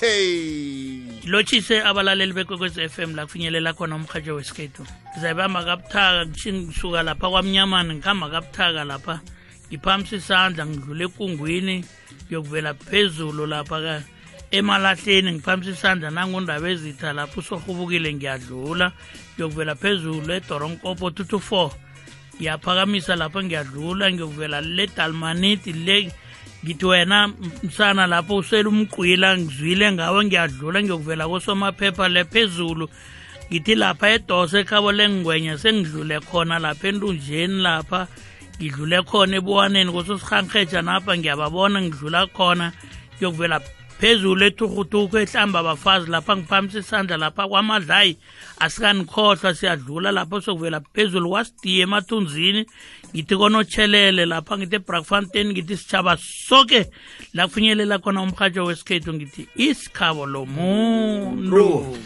hey lotshise abalaleli bekwekwezi f m la kufinyelela khona umhatsho wesikhethu ngizayibamba kabuthaka ngisuka lapha kwamnyamani ngihamba kabuthaka lapha ngiphamisa isandla ngidlula ekungwini ngiyokuvela phezulu lapha ka emalahleni ngiphamisa isandla nangondaba ezitha lapho usorhubukile ngiyadlula ngiyokuvela phezulu edoronkopo 224 ngiyaphakamisa lapho ngiyadlula ngiyovela le dalmaniti le ngithi wena msana lapho usele umgqwila ngizwile ngawe ngiyadlula ngiyokuvela kosomaphepha le phezulu ngithi lapha edose ekhabo lengwenya sengidlule khona lapha entunjeni lapha ngidlule khona ebuwaneni kososirhanrheja napha ngiyababona ngidlula khona ngiyokuvela phezulu ethurhuthukhu ehlamba abafazi lapha ngiphamisa isandla lapha kwamadlayi asikanikhohlwa siyadlula lapho sokuvela phezulu wasidiye emathunzini ngithi konotshelele lapha ngithi ebrakfontein ngithi sitshaba soke la kufinyelela khona umhatsho wesikhethu ngithi isikhabo lomuntu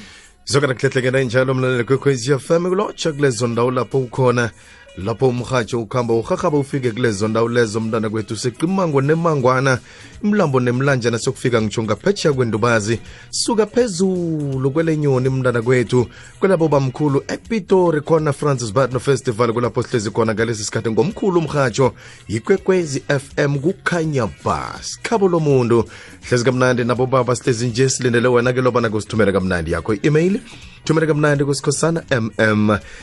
zoke nakuhlehlekela injalo mlalelo kwekhwezi fm kulotsha kulezo ndawo lapho ukhona lapho umhatsho ukuhamba urharhaba ufike kulezo ndawo lezo mntana kwethu siqimango nemangwana imlambo nemlanjana sokufika ngitsho ngaphetsheya kwendubazi suka phezulu kwelenyoni mntana kwethu kwelabo bamkhulu epitori khona francis bartno festival kulapho sihlezi khona ngalesi sikhathi ngomkhulu umhatsho yikwekwezi fm kukhanya bas khabo lomuntu hlezi kamnandi nabo baba sihlezi nje silindele wena ke loba nakusithumela kamnandi yakho i-email thumela kamnandi kusikhosana mm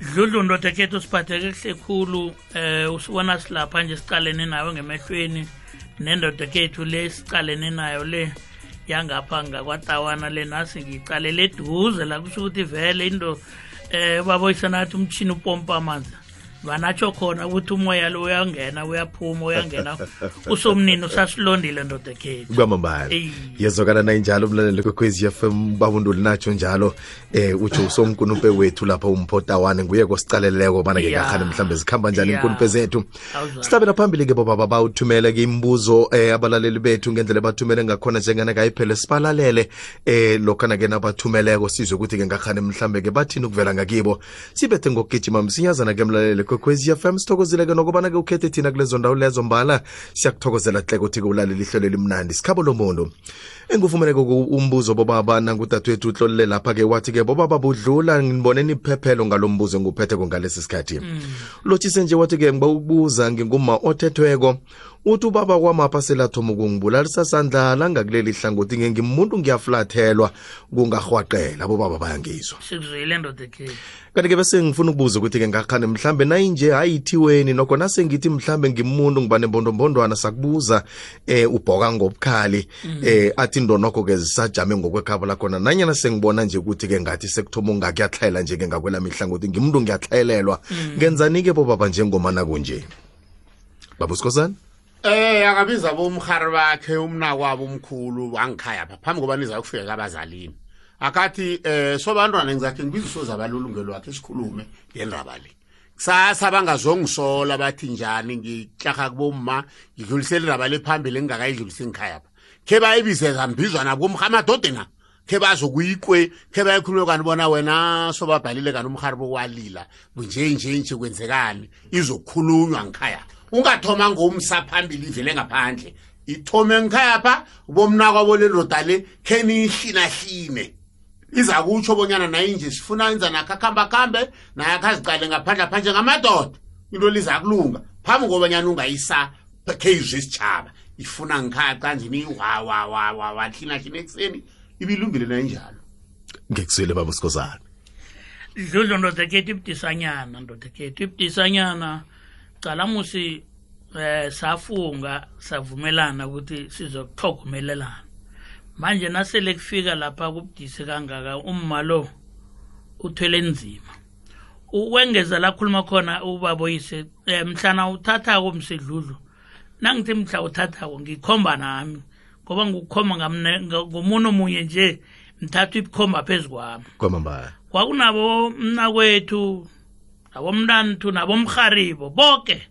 dludlu ndoda kethu siphatheke kuhle khulu um eh, usibona silapha nje siqalene nayo ngemehlweni nendoda kethu le siqalene nayo le yangapha ngakwatawana le nasi ngiqalele eduze la kusho ukuthi vele into um eh, baboyisanathi umtshini upompa amanzi banatsho khona ukuthi umoya lo uyangena uyaphuma uyangena usomnini usasilondile ndoda khethu kwamambala yezwakala nayinjalo umlaleli kwekhwezi fm babunduli natsho njalo eh uthi usomkunupe wethu lapha umphotawane nguye kosicaleleko bana ke kakhani mhlambe zikhamba njani inkunupe zethu sihlabela phambili ke bobaba bawuthumele ke imibuzo eh abalaleli bethu ngendlela bathumele ngakhona njengana kayiphele sibalalele eh lokho na ke nabathumeleko sizwe ukuthi ke ngakhani mhlambe ke bathini ukuvela ngakibo sibethe ngokugijima msinyazana ke mlalele kwekwezi FM sithokozile ke nokubana ke ukhethe thina kulezo ndawo lezo mbala siyakuthokozela hleke ukuthi ke ulalela ihlelo elimnandi sikhabo lomuntu engufumaneko umbuzo bobaba nangudadwethu utlolile lapha-ke wathi-ke bobaba budlula ngibone niphephelo ngalo mbuzo enguphetheko ngalesi sikhathi mm. lotshise nje wathi-ke ngiba ukubuza nginguma othethweko uthi ubaba kwamapha selathoma ukungibulalisa sandla langakuleli hlangothi ngengimuntu ngiyafulathelwa kungarhwaqela bobaba bayangizwa kanti-ke bese ngifuna ukubuza ukuthi-ke ngakhani mhlambe nayinje hayi ithiweni nokho nasengithi mhlambe ngimuntu ngiba nembondombondwana sakubuza eh ubhoka ngobukhali mm. eh athi into nokho-ke zisajame ngokwekhabo lakhona nanyana sengibona nje ukuthi-ke ngathi sekuthoma ungakuyatlhayela nje-ke ngakwela mihla ngokuthi ngimuntu ngiyatlhayelelwa mm. ngenzani-ke bobaba njengomana kunje baba usikhosana Eh akabiza bomhari bakhe umnakwabo omkhulu wangikhaya pha phambi koba niza kufika kabazalini akathi eh sobantwana ngizakhe ngibiza usoza abalulungelo wakhe sikhulume ngendaba le kusasa bangazongisola bathi njani ngityarha kubomma ngidlulisela indaba le phambili engingakayidlulisi ngikhaya pha khe bayibize zambizwa nabo komrha amadodena khe bazokuyikwe khe bayekhulume kanti bona wena sobabhalile kanti umharibo walila njenje nje kwenzekani izokhulunywa ngikhaya ungathoma ngomsa phambili ivele ngaphandle ithome ngikhaya pha bomnakwabo lendoda le khe niyihlinahline iza kutsho bonyana naye nje sifuna enza nakho akuhambe akuhambe naye akhaziqale ngaphandle aphanje ngamadoda into liza kulunga phambi kobanyana ungayisa kheizvo isichava ifuna ngikhaca njini wawawawawahlinahlina ekuseni ibilungile nayo njalo ngikusile baba sikhosana dludlu ndoda kethu ibudisanyana ndoda kethu ibudisanyana cala musi eh safunga savumelana ukuthi sizokuthogomelelana manje nasele kufika lapha kubudisi kangaka umma lo uthwele nzima ukwengeza la khuluma khona ubaboyise um eh, mhlana uthathako msedludlu nangithi mhla uthathako ngikhomba nami ngoba ngikukhomba ngomuntu omunye nje mthatha ibikhomba phezu kwami kwamambala kwakunabo mnakwethu abomntanthu nabomharibo boke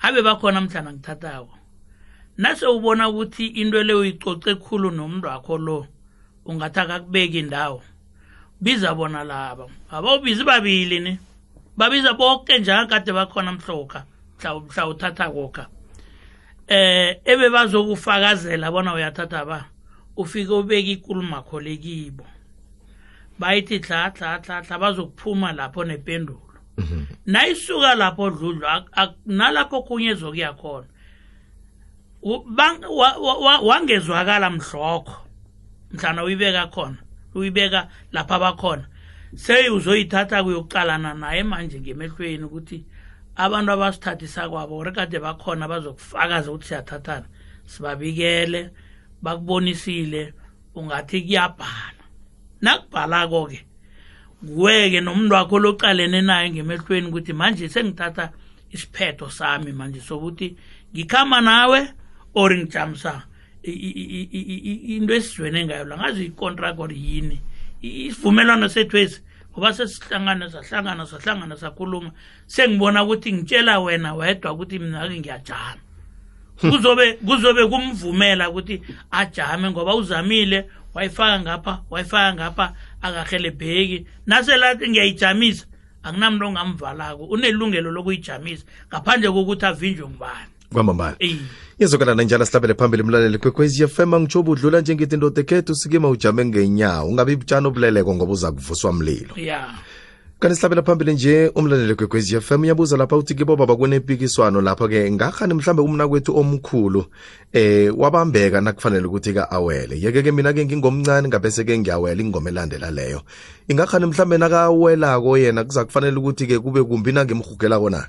abe bakhona mhlana ngithathako nase ubona ukuthi into le uyicoce khulu nomntu wakho lo ungathi akakubeki indawo biza bona laba abawubizi babili ni babiza boke njengakade bakhona mhloka mhla uthatha koka eh ebe bazokufakazela bona uyathatha ba ufike ubeke ikulumakho lekibo bayithi tla tla tla tla bazokuphuma lapho nependulo mhm. nayisuka lapho dludlu nalapho khunye ezokuya khona wangezwakala wa, wa, wa mhlokho mhlana uyibeka khona uyibeka lapha bakhona seyi uzoyithatha kuyokuqalana naye manje ngemehlweni ukuthi abantu abasithathisa kwabo rekade bakhona bazokufakaza ukuthi siyathathana sibabikele bakubonisile ungathi kuyabhala nakubhalako-ke nguweke nomuntu wakho loqalene naye ngemehlweni ukuthi manje sengithatha isiphetho sami manje sokuthi ngikhama nawe or ngijamisa into esizwene ngayo la ngazi icontract or yini isivumelwano sethu esi ngoba sesihlangane sahlangana sahlangana sakhuluma sengibona ukuthi ngitshela wena wedwa ukuthi mina-ke ngiyajama hmm. kuzobe kuzobe kumvumela ukuthi ajame ngoba uzamile wayifaka ngapha wayifaka ngapha akahelebheki naselathi ngiyayijamisa anginamntu ongamvalako unelungelo lokuyijamisa ngaphandle kokuthi avinjwe ngubani kwamambala ngizokalana njalo sihlabele phambili mlaleli kwekwezi fm angitsho budlula njengithi ndoda ekhethu sikima ujame ngenyawo ungabi butshana obuleleko ngoba uza kuvuswa mlilo yeah kanti sihlabela phambili nje umlaleli kwekwezi fm uyabuza lapha uthi kibobaba kunepikiswano lapho-ke ngakhani mhlawumbe umnakwethu omkhulu eh wabambeka nakufanele ukuthi ka-awele yeke-ke mina-ke ngingomncane ngabese-ke ngiyawela ingoma elandela leyo ingakhani mhlawumbe nakawelako yena kuza kufanele ukuthi-ke kube kumbi nangimhugelako na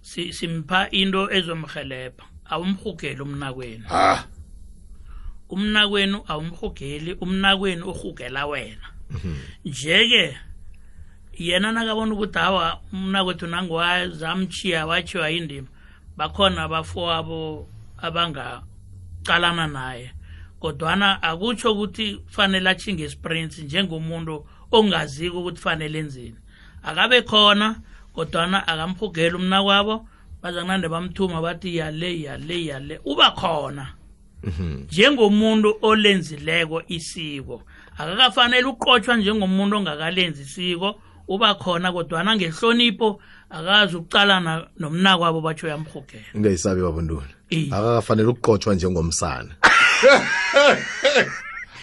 si, simpha into ezomhelebha awumhugeli umnakwenu ha umnakwenu awumhugeli umnakwenu uhugela wena mhm. nje-ke mm -hmm. yena nakabona ukuthi hawa umnakwethu nangiwazamchiya wachiwa yindima bakhona abafowabo abangaqalana naye kodwana akutsho ukuthi kufanele achinge isprint njengomuntu ongaziko ukuthi fanele enzini akabe khona kodwana akamhugeli umnakwabo baza kunande bamthuma bathi yale yale yale uba khona mhm. njengomuntu olenzileko isiko akakafanele uqotshwa njengomuntu ongakalenzi isiko uba khona kodwana ngehlonipho akazi ukucalana nomnakwabo batsho yamhogela ungayisabi babondoni akakafanele ukuqotshwa njengomsana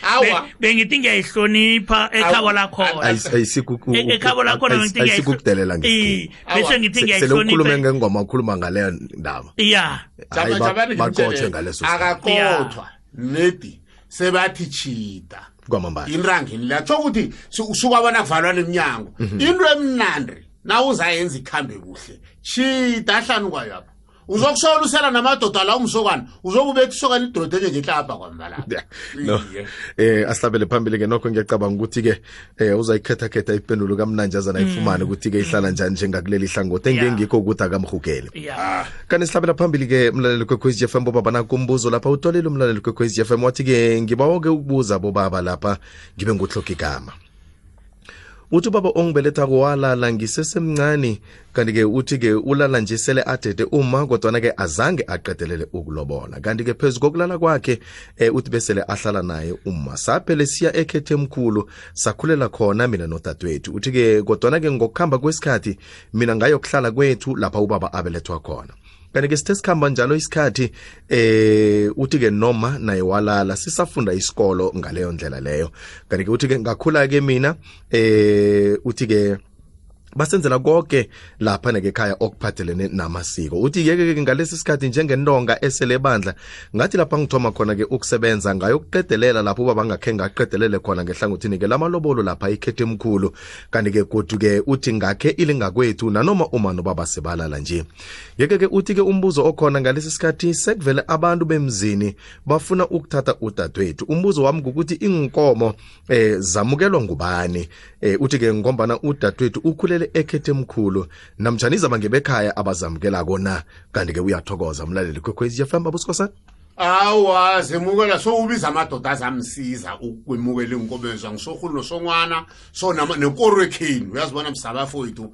awa bengithi ngiyayihlonipha ekhabo lakhona e-, ekhabo lakhona bengithi ngiyayikukudelela bese ngithi ngiyayihlonipha ngengoma ukhuluma ngaleyo ndaba ya baqotshwe ngaleso akaqothwa nedi sebathi chita kwamambala inrangini la tsho ukuthi usuka bona kuvalwa nemnyango mhm. into emnandi na uzayenza ikhambe kuhle chita ahlanu kwayo apha uzokusola usela namadoda la umsokana uzokubeka isokana idoda enye ngetlabha kwambalaa no eh asihlabele phambili ke nokho ngiyacabanga ukuthi ke eh uzayikhetha khetha ipendulo kamnanjaza nayifumane mm. ukuthi ke ihlala njani njengakuleli ihlangothi engike ngikho ukuthi akamhugeli ah. kanti sihlabela phambili ke umlaleli kwekhwez f m bobaba nakumbuzo lapha utolile umlaleli kwekhwez f m wathi ke ngibawo ke ukubuza bobaba lapha ngibe nguhloga igama uthi ubaba ongibelethako walala ngisesemncane kanti-ke uthi-ke ulala nje sele adede uma kodwana-ke azange aqedelele ukulobola kanti-ke phezu kokulala kwakhe um uthi besele ahlala naye uma saphele siya ekhethe emkhulu sakhulela khona mina nodadwethu uthi-ke kodwana-ke ngokuhamba kwesikhathi mina ngayokuhlala kwethu lapha ubaba abelethwa khona kanti ke sithe sikhamba njalo isikhathi eh uthi ke noma naye walala sisafunda isikolo ngaleyo ndlela leyo kanti ke uthi ke ngakhula ke mina eh uthi ke basenzela konke lapha nekekhaya okuphathelene namasiko uthi yeke-ke ngalesi sikhathi njengentonga esele ebandla ngathi lapha ngithoma khona-ke ukusebenza ngayokuqedelela lapho uba bangakhe ngaqedelele khona ngehlangothini-ke lamalobolo lapha ikhethe emkhulu kanti-ke godu-ke uthi ngakhe ilingakwethu nanoma uma nobaba sebalala nje yeke ke uthi ke umbuzo okhona ngalesi sikhathi sekuvele abantu bemzini bafuna ukuthatha udadwethu umbuzo wami ngukuthi inkomo eh zamukelwa ngubani eh uthi ke ngombana udadwethu ukhulele ekhethe mkhulu namtjani izaba ngebekhaya abazamukela kona kanti ke uyathokoza umlaleli kwekhwezi FM abusikosana awa zemukela sowubiza amadoda azamsiza ukwemukela iinkomo ezwa ngisorhulu nosongwana so nekoro ekheni uyazibona msabafowethu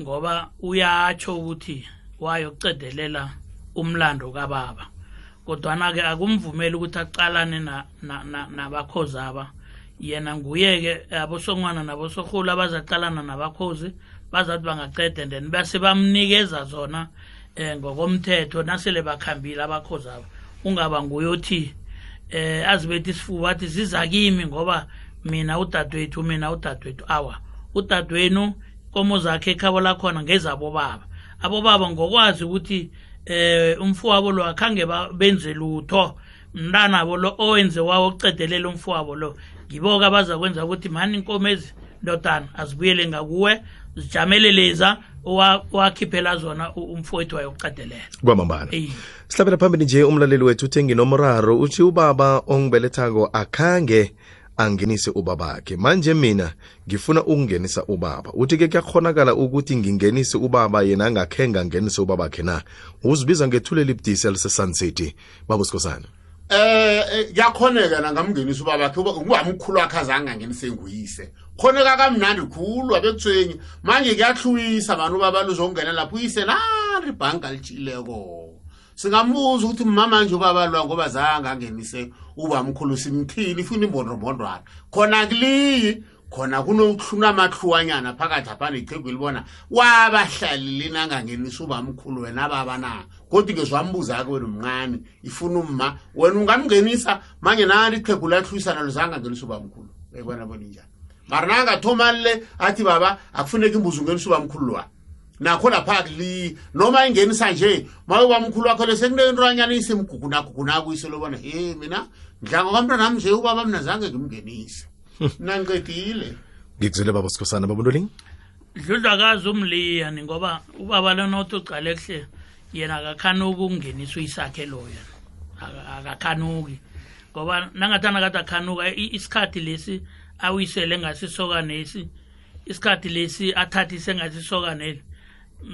ngoba uyatsho ukuthi wayocedelela umlando kababa kodwana-ke akumvumeli ukuthi aqalane nabakhozi aba yena nguye-ke abosongwana nabosorhulu abazaqalana nabakhozi bazathi bangaqeda and then base bamnikeza zona eh ngokomthetho nasele bakhambile abakhozi aba ungaba nguye othi eh azibethi isifuba athi ziza kimi ngoba mina udadewethu mina udadewethu awa udadewenu komo zakhe ekhabo lakhona ngezabobaba abobaba ngokwazi ukuthi eh umfowabo lo akhange benze lutho mntanabo lo owenze wawo okucedelela umfowabo lo ngibo-ke abazakwenza ukuthi mani inkomezi ndodana azibuyele ngakuwe zijamele leza owakhiphela zona umfowethu wayokucadelela kwamambala sihlabela phambili nje umlaleli wethu uthe nginomraro uthi ubaba ongibelethako akhange angenise ubabakhe manje mina ngifuna ukungenisa ubaba uthi ke kuyakhonakala ukuthi ngingenise ubaba yena angakhenga ngenise ubabakhe na uzibiza ngethuleli budisi elisesun city baba usikhosana eh, eh yakhoneka na ngamngenisa ubaba ke ubaba umkhulu wakhe azange angenise nguyise khoneka kamnandi khulu abekuthwenye manje kuyahlwisa manje ubaba luzongena lapho uyise nari bhanka litshileko singambuza ukuthi mama nje ubaba lwa ngoba zange angenise uba mkhulu simthini ifuna imbondrombondwana khona kuliyi khona kunokuhluna amakluwanyana phakathi apha nechegu elibona wabahlalile nangangenisa ubamkhulu wena baba na kodwa ke zwambuza-ke wena mncane ifuna umma wena ungamngenisa manje nani ichegu lahluyisana lozangangenisa ubamkhulu ebona bona injani mara nangathoma le athi baba akufuneki imbuzi ungenisa ubamkhulu lwa nakho lapha kuli noma ingenisa nje maye ubamkhulu wakho lesekunentwanyana isimgugunagugunakuyise lobona he mina ndlanga kwamntwana nami nje ubaba mna zange ngimngenise nangiqedile ngikuzwile baba sikhosana baba ntoling dludlakazi umliyani ngoba ubaba lenothi uqale kuhle yena akakhanuki ukungeniswa isakhe loyo akakhanuki ngoba nangathana kade akhanuka isikhathi lesi awisele ngasisokanesi isikhathi lesi athathise ngasisokaneli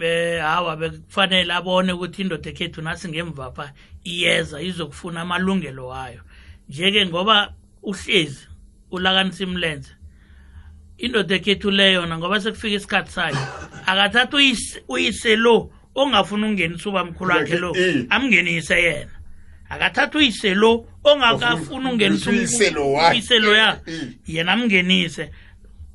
eh hawa bekufanele abone ukuthi indoda ekhethu nasingemva pha iyeza izokufuna amalungelo wayo njeke ngoba uhlezi ulakanisa imlenze indoda ekhethu le yona ngoba sekufika isikhathi sayo akathathi uyise lo ongafuni ukungenisa uba mkhulu wakhe lo eh. amngenise yena akathathi uyise lo ongakafuni ukungenisa uyise lo ya eh. yena amngenise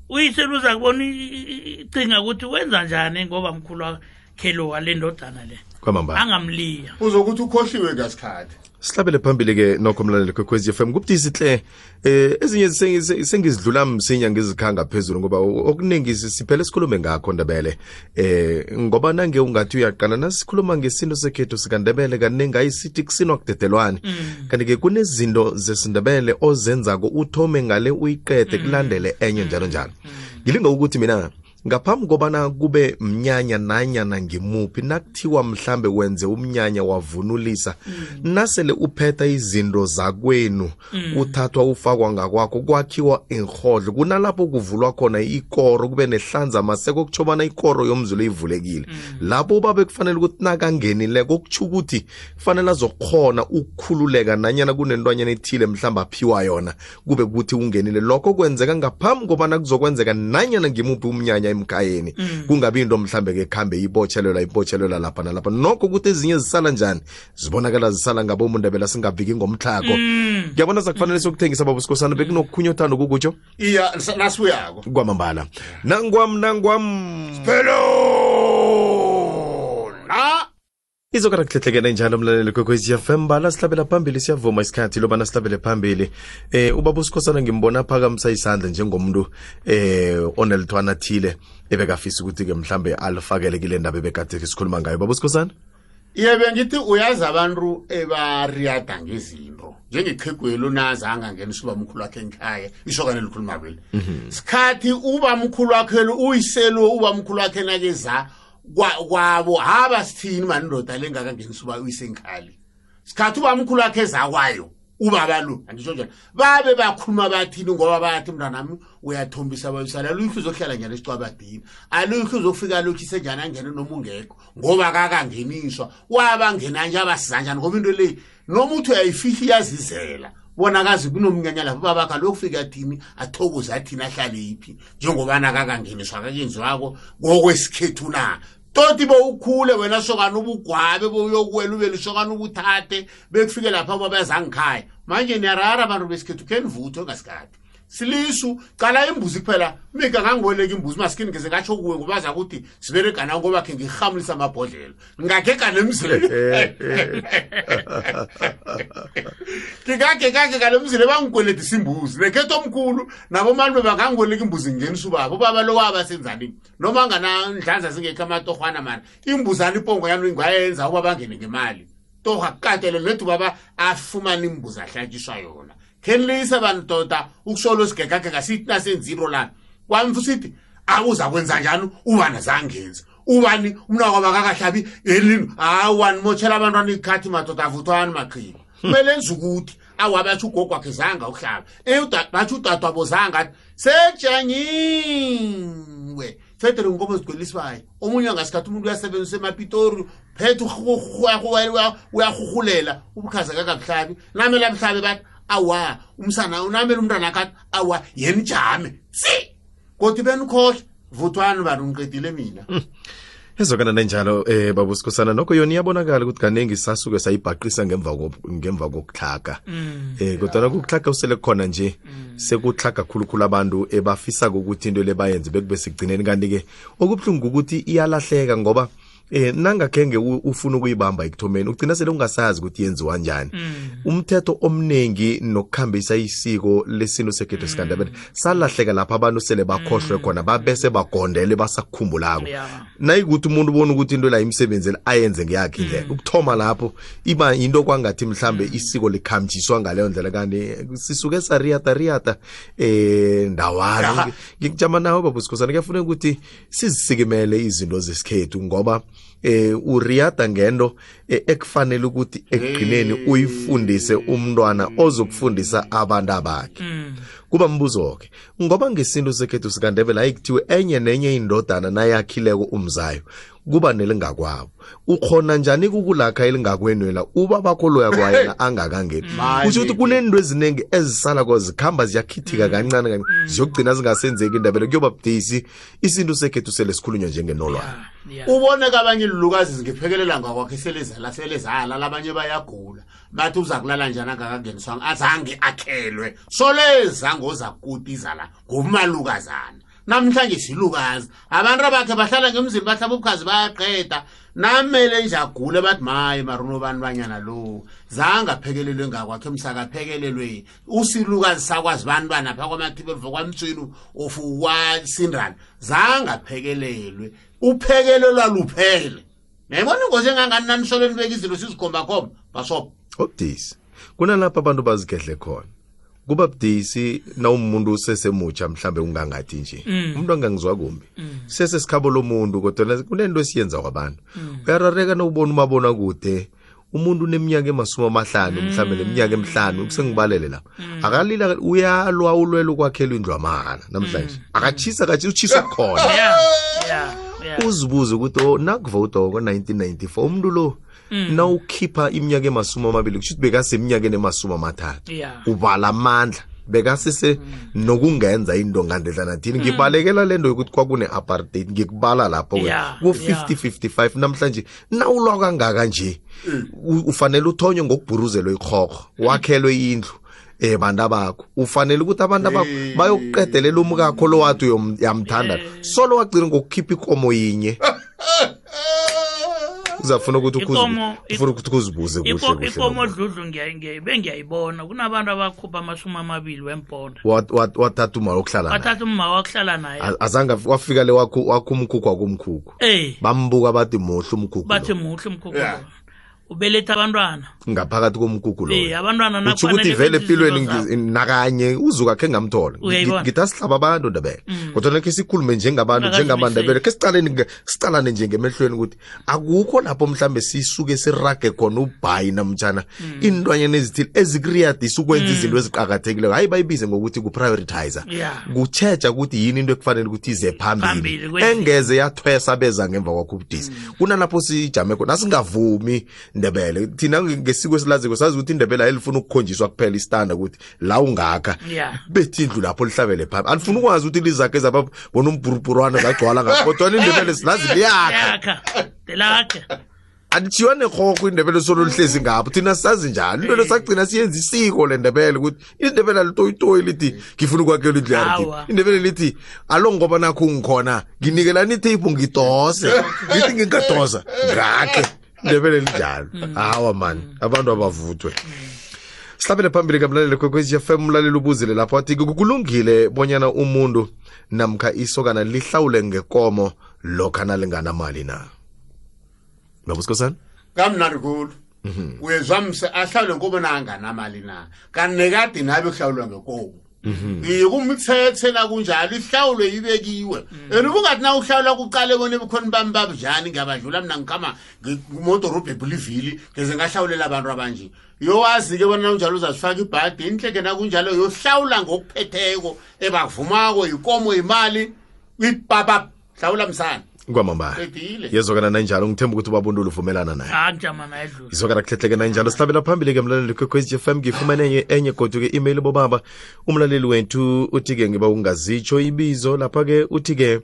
uyise luza kubona icinga ukuthi wenza njani ngoba mkhulu wakhe kheloka le ndodana le kwamambala angamliya uzokuthi ukhohliwe ngasikhathi sihlabele phambili-ke nokho mlaleli kwekhwezi FM kubudisi hle eh ezinye sengizidlula msinya ngizikhanga phezulu ngoba okuningi siphele sikhulume ngakho ndebele eh ngoba nange ungathi uyaqala nasikhuluma ngesinto sekhethu sikandebele kaningi ayisithi kusinwa kudedelwane mm. kanti-ke kunezinto zesindebele ozenzako uthome ngale uyiqede mm. kulandele enye njalo njalo mm. ngilinga ukuthi mina ngaphambi kobana kube mnyanya nanyana ngimuphi nakuthiwa mhlambe wenze umnyanya wavunulisa mm. nasele uphetha izinto zakwenu mm. uthathwa ufakwa ngakwakho kwakhiwa inhodlo kunalapho kuvulwa khona ikoro kube nehlanza maseko okutsho bana ikoro yomzulu ivulekile mm. lapho ubabe kufanele ukuthi nakangenileko okutsho ukuthi kufanele azokhona ukukhululeka nanyana kunentwanyana ethile mhlawumbe aphiwa yona kube kuthi ungenile lokho kwenzeka ngaphambi kobana kuzokwenzeka nanyana ngimuphi umnyanya emkhayeni mm. kungabi into mhlambe ke khambe ibotshelelwa ibotshelelwa lapha nalapha nokho ukuthi ezinye zisala njani zibonakala zisala ngabo umuntu abela singaviki ngomtlhako mm. ngiyabona sakufanele siyokuthengisa baba sikhosana mm. bekunokukhunye othanda ukukutsho iya nasuyako kwamambala nangwam nangwam phelo la izokana kuhlehlekela injalo mlaleli kwekwezi fm bala sihlabela phambili siyavuma isikhathi lobana sihlabele phambili eh ubaba usikhosana ngimbona aphakamisa isandla njengomuntu eh onelithwana thile ebekafisa ukuthi ke mhlambe alifakele kile ndaba ebekade sikhuluma ngayo baba usikhosana iye bengithi uyazi abantu ebariyada ngezinto njengeqhegweli unazi angangena isibamkhulu wakhe ngikhaya isokane likhuluma kweli mhm. sikhathi ubamkhulu wakhelo uyiselo ubamkhulu wakhe nakeza kwabo haba sithini mani ndoda lengakangenisa uba uyisengikhali sikhathi uba mkhulu wakhe ezakwayo ubaba lo angisho njani babe bakhuluma bathini ngoba bathi mntanami uyathombisa bayisala luyihlu zokuhlala njani esicwabadini aluyihlu zokufika lokhise njani angene noma ungekho ngoba kakangeniswa wabangenanje abasiza njani ngoba into leyi noma uthi uyayifihla iyazizela bona kazi kunomnyanya lapho babakho alokufika athini athokoze athini ahlale yiphi njengobana kakangeniswa kakenziwako ngokwesikhethu na toti bo ukhule wena sokana ubugwabe boyokuwela ubele usokana ubuthathe bekufike lapha babezangikhaya manje niyarara abantu besikhethu khenivutho ngasikade silisu cala imbuzi kuphela mika kangiweleki imbuzi masikini ngeze katsho kuwe ngobaza ukuthi siberegana ngoba khe ngirhamulisa amabhodlela ngagega nemzile ngigagegagega nemzile bangigweledisa imbuzi nekhetho omkhulu nabo malube bangangigweleka imbuzi ngenisa ubaba ubaba lo waba senzani noma nganandlanza zingekho amatorhwana mani imbuzana ipongo yami ngwayenza uba bangene ngemali torha kukatelele nethi ubaba afumane imbuzi ahlatyiswa yona khenilisa bandoda ukusolo sigegagega sithi nasenziro lana kwami fusithi awuza kwenza njani ubani zangenzi ubani umnako bakakahlabi elini awani motshela abantwana ikhathi madoda avuthwani maqhiba kumele hmm. enza ukuthi awabe athi ugogo wakhe zanga ukuhlaba bathi udadwabo zanga athi sejanyiwe fedele nkomo zigwelisibayo omunye angasikhathi umuntu uyasebenzisa emapitori phethe uyahuhulela ubukhaza kakabuhlabi namele abuhlabi bathi awa umsana unamele umntwana akathi awa yeni jame si kodwa benikhohle vuthwani bani ungiqedile mina hmm. ezokana nenjalo um eh, babusikhosana nokho yona iyabonakala ukuthi kaningi sasuke sayibhaqisa ngemva kokuhlaga um hmm. eh, kodwana kukuhlaga usele khona nje hmm. sekuhlaga khulukhulu abantu ebafisa-ko ukuthi into le bayenze bekube sigcineni kanti-ke okubuhlungu ukuthi iyalahleka ngoba eh nangakhenge ufuna ukuyibamba ekuthomeni ugcina sele ungasazi ukuthi yenziwa njani mm. umthetho omningi nokukhambisa isiko lesintu sekhetho sikandabele mm. salahleka lapha abantu sele bakhohlwe mm. khona babese bagondele basakukhumbulako nayikuthi umuntu ubona ukuthi into la imsebenzeli ayenze ngeyakhe indlela ukuthoma lapho iba into kwangathi mhlambe isiko likhamjiswa ngaleyo ndlela kanti sisuke sariyata riyata eh ndawana ngikujama nawe baba usikhosana kuyafuneka ukuthi sizisikimele izinto zesikhethu ngoba eh uriyada ngento eh, ekufanele ukuthi ekugcineni uyifundise umntwana ozokufundisa abantu abakhe mm. kuba mbuzo ke ngoba ngesintu sekhethu sikandebela ayikuthiwe enye nenye indodana nayakhileko umzayo kuba nelingakwabo ukhona njani kukulakha elingakwenwela uba bakho loya kwayena angakangeni kusho ukuthi kunento eziningi ezisala ko zikhamba ziyakhithika mm. kancane kancane mm. ziyogcina zingasenzeki indaba le kuyoba budisi isintu sekhethu sele sikhulunywa njengenolwana ubone kabanye ilukazi zingiphekelela ngakwakhe selizala selizala labanye bayagula bathi uza kulala njani angakangeniswanga azange akhelwe soleza ngozakuti izala ngomalukazana namhlanje silukazi abantu abakhe bahlala ngemzini bahlaba ubukhazi bayaqeda namele nje agule bathi maye maruno bani banyana lo zange aphekelelwe ngakwakhe msakaphekelelwe usilukazi sakwazi bani bani apha kwamathibe luva kwamtswini ofuwasindrani zange aphekelelwe uphekelelwa luphele nayibona ingozi engangani nanisolweni beka izinto sizikhombakhomba basobo obudisi kunalapho abantu bazigedle khona kuba budisi nawumuntu usesemutsha mhlambe ungangathi nje mm. umuntu angangizwa kumbi mm. sesesikhabo lomuntu kodwa kunento esiyenza kwabantu mm. uyarareka nokubona umabona kude umuntu uneminyaka emasumi amahlanu mm. mhlawumbe neminyaka emihlanu kusengibalele lapha mm. akalila uyalwa ulwela ukwakhelwa indlu amahhala namhlanje mm. akatshisa katshisa utshisa khona yeah. yeah. yeah. uzibuze ukuthi oh, nakuvota ngo-1994 umuntu lo mm. nawukhipha iminyaka emasumi amabili kusho ukuthi bekaseminyakeni emasumi amathathu yeah. ubala amandla bekasise mm. nokungenza into ngandedlana thini mm. ngibalekela lento yokuthi kwakune-apartheid ngikubala lapho yeah, ku-50 yeah. 55 namhlanje nawulwa kangaka nje mm. ufanele uthonywe ngokubhuruzelwe ikghokgho mm. wakhelwe indlu eh bantu abakho ufanele ukuthi abantu abakho bayokuqedelela umkakho lo wathi yamthanda eh. solo wagcina ngokukhipha ikomo yinye uzafuna ukuthi ufuna ukuthi kuzibuze kuhle kuhle ikomo dludlu bengiyayibona kunabantu abakhupha amashumi amabili wemponda wathatha uma wokuhlala wathatha uma wokuhlala naye azange wafika le wakho umkhukhu wakumkhukhu Eh. bambuka bathi muhle umkhukhu bathi muhle umkhukhu yeah. ubeletha abantwana ngaphakathi komkhukhu loyo eh, abantwana utsho ukuthi vele empilweni nakanye uzuka khe ngamthola ngithi asihlaba abantu ndabele mm. kodwa nakhe sikhulume njengabantu njengamandabele khe siqaleni siqalane nje ngemehlweni ukuthi akukho lapho mhlambe sisuke sirage khona ubhayi namtshana mm. iinlwanyana ezithile ezikuriyadisa ukwenza mm. izinto eziqakathekileko hayi bayibize ngokuthi ku-prioritizer yeah. kutshetsha ukuthi yini into ekufanele ukuthi ize phambili engeze yathwesa beza ngemva kwakho ubudisi mm. kunalapho sijame khona singavumi ndebele thina ngesiko esilaziko sazi ukuthi indebele ayilifuna ukukhonjiswa kuphela isitanda ukuthi la ungaka yeah. bethi indlu lapho lihlabele phambili alifuna ukwazi ukuthi lizakhe zababona umbhurubhurwana zagcwala ngakho kodwana indebele silazi liyakha lelakhe anditshiywa nerhorho indebele usolo lihlezi ngapho thina sazi njalo into lesagcina siyenza isiko le ndebele ukuthi indebele alitoyitoyi lithi ngifuna ukwakhela indlu yarki indebele lithi alo ngoba nakho ngikhona nginikelani itheyiphu ngidose ngithi ngingadosa ngakhe indebele linjalo mm. hawa mani abantu abavuthwe sihlabele phambili kamlaleli kwekwezi fm umlaleli ubuzile lapho athi kulungile bonyana umuntu namkha isokana lihlawule ngekomo lokha nalinganamali na babuskhosana kamnandi khulu mhm. uyezwa mse ahlawule nkomo na anganamali na kanti nekade nabe kuhlawulwa ngekomo mhm. iye kumthethe nakunjalo ihlawulo ibekiwe mhm. and ubungathi na uhlawula kuqale bona ebukhoni bami babujani ngiyabadlula mina ngikhama ngimodorobha ebulivili ngeze ngahlawulela abantu abanje yowazi-ke bona nakunjalo uzazifaka ibhadi inhleke nakunjalo yohlawula ngokuphetheko ebavumako yikomo imali ibabab hlawula msana kwamambala Qedile. yezwakana nanjalo ngithemba ukuthi ubabondula uvumelana naye Ah njama naye dlula. izwakana kuhlehleke nanjalo sihlabela phambili ke mlaleli kwekwez f m ngifumane enye enye godu ke email bobaba umlaleli wethu uthi-ke ngiba ungazitsho ibizo lapha-ke uthi-ke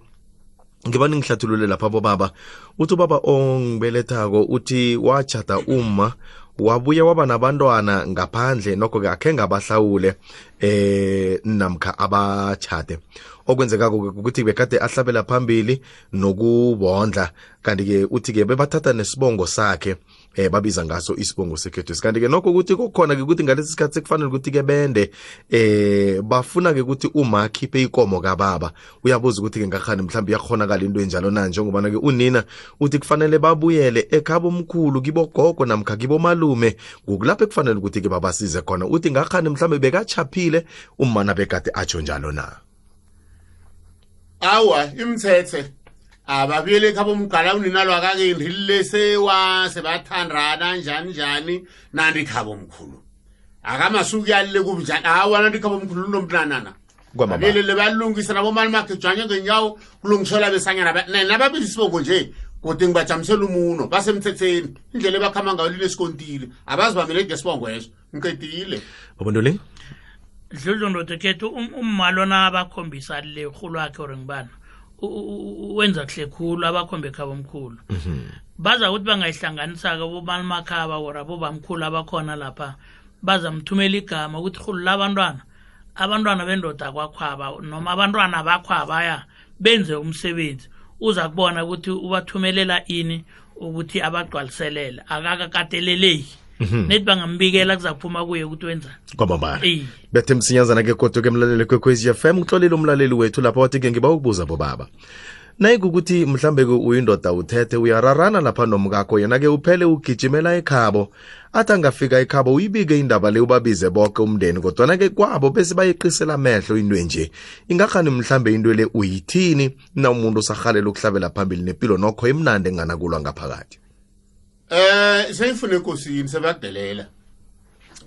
ngiba ningihlathulule lapha bobaba uthi ubaba ongibelethako uthi watshata uma wabuya waba nabantwana ngaphandle nokho-ke akhe ngabahlawule eh namkha abatshade okwenzekako ukuthi bekade ahlabela phambili nokubondla kanti-ke uthi-ke bebathatha nesibongo sakhe eh babiza ngaso isibongo sekhethu kanti ke nokho ukuthi kukhona ke ukuthi ngalesi sikhathi sekufanele ukuthi ke bende eh bafuna ke ukuthi uma akhiphe ikomo kababa uyabuza ukuthi-ke ngakhani mhlawumbe iyakhonakala into enjalo na njengobana-ke unina uthi kufanele babuyele ekhaba omkhulu kibogogo namkha kibomalume ngokulapho ekufanele ukuthi-ke babasize khona uthi ngakhani mhlawumbe bekachaphile umana bekade atsho njalo na awa imthethe ababuyele ekhaba omgala unina lwakakendi lilesewa sebathandana njani njani nandikhaba omkhulu akamasuku yalile kubunjani awa nandikhaba omkhulu lunomntanana kwamambala leli libalungisa nabo mali magijanye ngenyawo kulungisela besanyana ba- ne- nababili isibongo nje kodwa ngibajamisela umuno basemthetheni indlela ebakhamba ngayo linesikontile abazibamele ngesibongo eso ngiqedile babontoling dludlu ndoda kethu um- ummalona abakhombisa le rhulu wakhe or ngibana u- u- u- wenza kuhle khulu abakhombe khaba omkhulu baza ukuthi bangayihlanganisa-ke bobalimakhaba or abobamkhulu abakhona lapha bazamthumela igama ukuthi rhulu labantwana abantwana bendoda kwakhwaba noma abantwana bakhwabaya benze umsebenzi uza kubona ukuthi ubathumelela ini ukuthi abagcwaliselele akakakateleleki mhm. nethi bangambikela kuzaphuma kuye ukuthi wenzani kwamambala bethe msinyazana ke kodwa ke mlaleli kwekhwezi f m uxolile umlaleli wethu lapha wathi ke ngiba ukubuza bobaba nayikukuthi mhlambe-ke uyindoda uthethe uyararana lapha nomkakho yena-ke uphele ugijimela ekhabo athi angafika ekhabo uyibike indaba le ubabize boke umndeni kodwana-ke kwabo bese bayeqisela amehlo into enje ingakhani mhlambe into le uyithini na umuntu osarhalela ukuhlabela phambili nempilo nokho emnandi enganakulwa ngaphakathi um seyifuna ekosini sebakudelela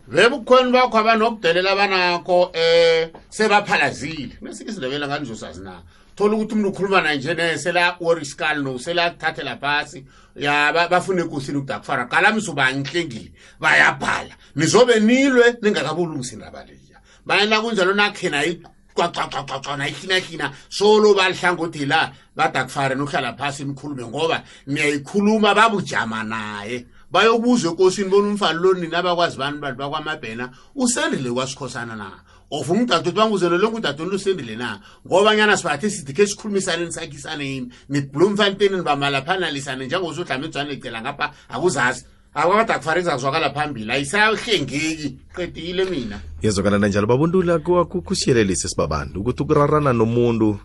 bebukhoni bakho abanokudelela abanakho um eh, sebaphalazile nesinye isindebela ngani zosazi na thola ukuthi umntu ukhuluma nanje ne sela-oriskal no selathathela phasi ya ba- bafuna ekosini ukuda kufara qala misobanhlengile bayabhala nizobe nilwe ningakabulungisa indaba leya bayena kunjalo nakhena iqwaqwaqwaqwa nayihinahlina solo balihlangothi la badakufare nokuhlala phasi nikhulume ngoba niyayikhuluma babujama naye bayobuza ekosini bona umfani lo nina bakwazi bani bantu bakwamabhena usendile kwasikhosana na of umdadwethu banguzelo lonke udadweni lusendile na ngobanyana sibathe sithi khe sikhulumisane nisakhisane yini nibloemfanteni nibamalaphanalisane njengosudlamedzwane cela ngapha akuzazi akwakade akufanele kuzakuzwakala phambili ayisahlengeki qedile mina yezokalana njalo babuntula kusiyelelise sibabantu ukuthi ukurarana nomuntu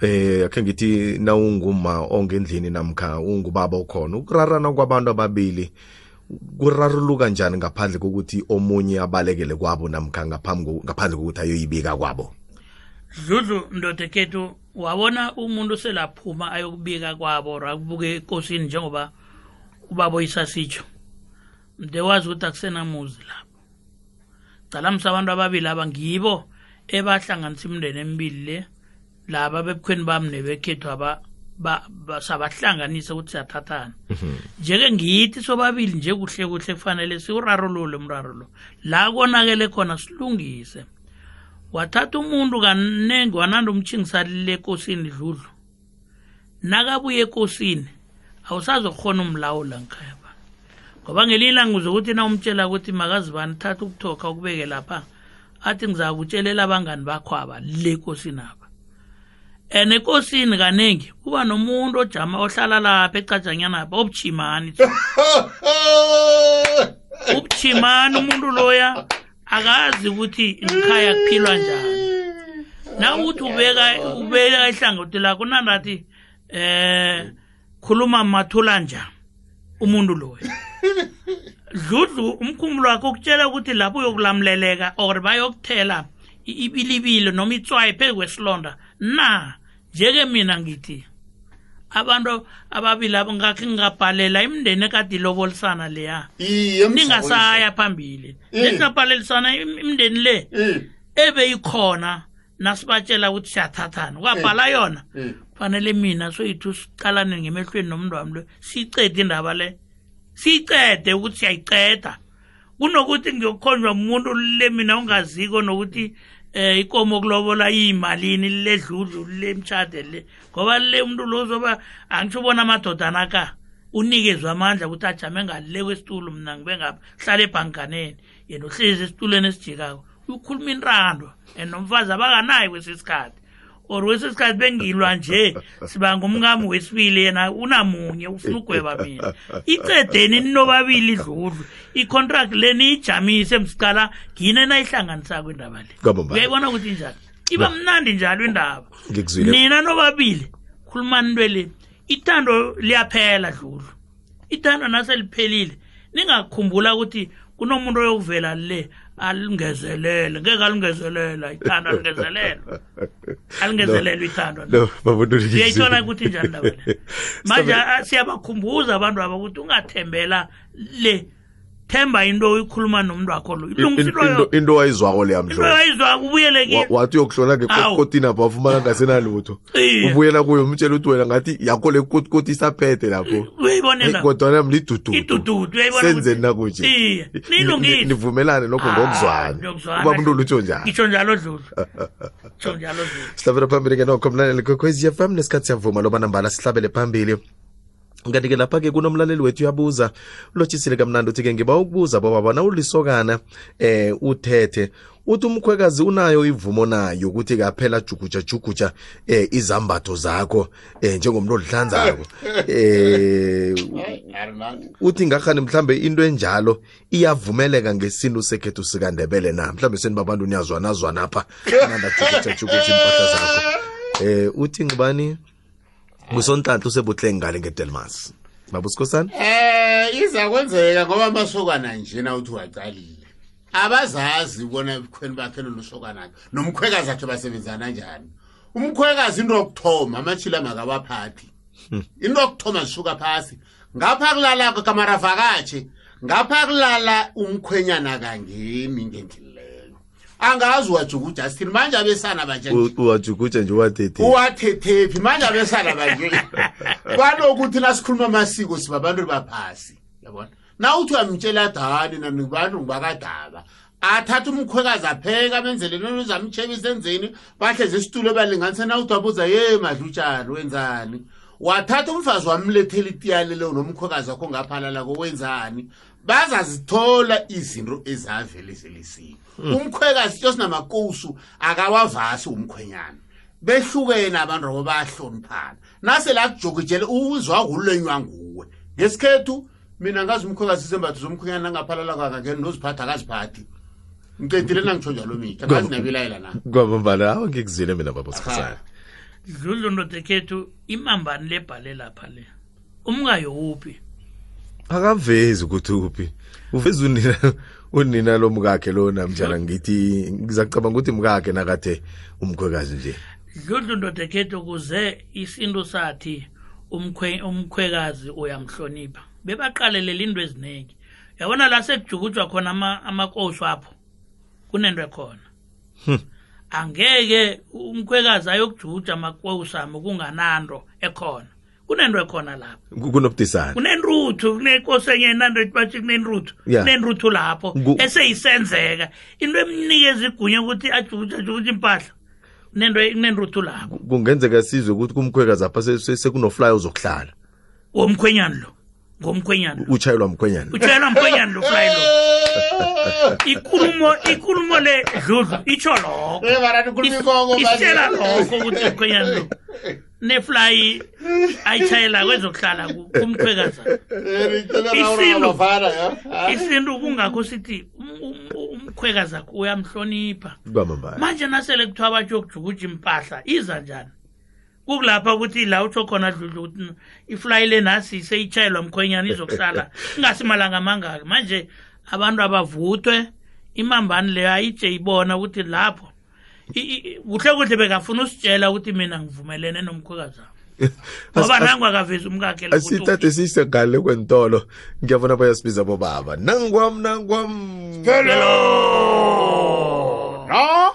eh akhe ngithi nawunguma ongendlini namkha ungubaba okhona ukurarana kwabantu ababili kuraruluka njani ngaphandle kokuthi omunye abalekele kwabo namkha ngaphambi ngaphandle kokuthi ayoyibika kwabo dludlu ndodekhethu wabona umuntu selaphuma ayokubika kwabo ra kubuke ekosini njengoba ubaba oyisasitsho mde wazi ukuthi akusenamuzi lapho calamisa abantu ababili aba ngibo ebahlanganisa imndeni emibili le laba bebukhweni bami nebekhethu aba sabahlanganisa ukuthi siyathathana mhm. nje-ke ngiyithi sobabili nje kuhle kuhle kufanele siwurarulule umraro lo la konakele khona silungise wathatha umuntu kaningi wananda umtshingisalile ekosini dludlu nakabuye ekosini awusazokhona umlawula ngikhayaba ngoba ngelinye ilanga uzokuthi na umtshela ukuthi makazibani thatha ukuthoka ukubeke lapha athi ngizakutshela abangani bakho aba le kosini aba and ekosini kaningi kuba nomuntu ojama ohlala lapha ecajanyana apha obuchimani ubuchimani umuntu loya akazi ukuthi ngikhaya kuphilwa njani na ukuthi ubeka ubeka ihlangothi lakho nandathi eh khuluma mathula nja umuntu loyo dludlu umkhumbulo wakho ukutshela ukuthi lapho uyokulamleleka or bayokuthela ibilibile noma itswayi phezu kwesilonda na njeke mina ngithi abantu ababili abo ngakhe ngingabhalela imindeni ekade ilobolisana leya ningasaya phambili lesingabhalelisana imindeni le ebe ikhona nasibatshela ukuthi siyathathana kwabhala eh. yona eh. fanele mina soyithu siqalane ngemehlweni nomuntu wami lo siyiqede indaba le siyiqede ukuthi siyayiqeda kunokuthi ngiyokhonjwa umuntu le mina ungaziko nokuthi um ikomo okulobola iyimalini ledludlu lemtshade le ngoba le umuntu lo zoba angisho ubona amadodana ka unikezwe amandla ukuthi ajame ngale kwesitulo mna ngibe ngapha hlale ebhanganeni yena uhlezi esitulweni esijikako ukhuluma intando and nomfazi abakanaye kwesinye isikhathi or kwesinye isikhathi bengilwa nje siba ngumkami wesibili yena unamunye ufuna ugweba mina icedeni ninobabili idludlu i-contract le niyijamise msiqala ngine nayihlanganisako indaba le uyayibona ukuthi njani iba mnandi njalo indaba nina nobabili khulumani into le ithando liyaphela dludlu ithando naseliphelile ningakhumbula ukuthi kunomuntu oyokuvela le alingezelele ngeke alingezelela ithando alingezelelo alingezelelo ithando uyayithola ukuthi njani ndaba le manje siyabakhumbuza abantu aba ukuthi ungathembela le themba into oyikhuluma nomuntu wakho lo into wayizwako leya mdloayizwako ubuyele kuye wathi uyokuhlola ngekotini apha wafumana ngasenalutho ubuyela kuyo umtshela ukuthi wena ngathi yakho le kotikoti isaphethe lapho kodwana mlidududusenzen nakunje nivumelane nokho ngokuzwana uba muntu olutsho njangisho njalo dlulu sihlabela phambili ke nokho mlaleli kwekhwezi fm nesikhathi siyavuma loba nambala sihlabele phambili kanti-ke lapha-ke kunomlaleli wethu uyabuza ulotshisile kamnandi uthi-ke ngiba ukubuza bobaba nawulisokana eh uthethe uthi umkhwekazi unayo ivumo nayo ukuthi kaphela juguja juguja eh izambatho zakho eh njengomntu olihlanzako eh uthi ngakhani mhlambe into enjalo iyavumeleka ngesintu sekhethu sikandebele na mhlambe seni babantu niyazwana zwana pha nanda juguja juguja impahla zakho eh uthi ngibani busontathu usebutleng ngale ngedelmas baba usikhosana eh iza kwenzeka ngoba amasokana njena uthi waqalile abazazi bona ebukhweni bakhe lolu sokanakhe nomkhwekazi akhe basebenzana njani umkhwekazi into yokuthoma amatshila makawaphathi hmm. into yokuthoma zisuka phasi ngapha kulala kamarafakatshe ngapha kulala umkhwenyana kangemi ngendlela angazi uwajukuja sithini manje abesana banje uwajukuja nje uwathethe uwathethephi manje abesana banje kwalokuthi nasikhuluma amasiko sibabantu baphasi yabona nawuthi uyamtshela dani nanibantu ngibakadaba athatha umkhwekazi apheke amenzele nonozamtshebisa enzeni bahleze isitulo balinganise nawuthi wabuza ye madlutshani wenzani wathatha umfazi wamlethela itiyaleleyo nomkhwekazi wakho ngaphalalako wenzani bazazithola izinto ezavele zelisiwe hmm. umkhwekazi siyosinamakowusu akawavasi umkhwenyana behlukene abantu abo bayahloniphana nase la kujokijele uzwa hululenywa nguwe ngesikhethu mina ngazi umkhwekazi isembatho zomkhwenyana nangaphalala kwaka ngeni noziphatha akaziphathi ngicedile nangitsho njalo mina angazi nabilayela na kwabambana awu ngikuzile mina baba sikhosana dludlu ndodekhethu imambani lebhale lapha le umkayo uphi akavezi ukuthi uphi uveza unina unina lo mkakhe lona mjana ngithi ngizacabanga ukuthi mkakhe nakathe umkhwekazi nje yodwa ndoda khetho kuze isintu sathi umkhwe umkhwekazi uyamhlonipha bebaqalelela into eziningi yabona la sekujukujwa khona amakosi apho kunento ekhona hmm. angeke umkhwekazi ayokujuja amakosi ami kungananto ekhona kunento ekhona lapho kunobudisana kunenruthu kunekosi enye enanto bathi kunenruthu yeah. kunenruthu lapho eseyisenzeka into emnike ezigunya ukuthi ajukuthi impahla nento kunenruthu lapho kungenzeka sizwe ukuthi kumkhwekazi apha sekunoflyo ozokuhlala womkhwenyana lo ngomkhwenyana utshayelwa mkhwenyana utshayelwa mkhwenyana lo fly lo ikulumo ikulumo le dludlu itsho lokho isitshela lokho ukuthi mkhwenyana lo nefly ayitshayela kwezokuhlala kumkhwekaza isintu isintu kungakho sithi umkhwekazakho uyamhlonipha manje nasele kuthiwa batsho kujukuja impahla iza njani kukulapha ukuthi la utsho khona dludlu ukuthi ifulayi le nasi seyitshayelwa mkhwenyana izokuhlala ingasi malanga amangaki manje abantu abavuthwe imambani leyo ayitshe ibona ukuthi lapho kuhle kuhle bekafuna usitshela ukuthi mina ngivumelene nomkhwekazi wami ngoba nangu akavezi umkakhe asithathe sise ngale kwentolo ngiyabona bayasibiza bobaba nangwam nangwam hello no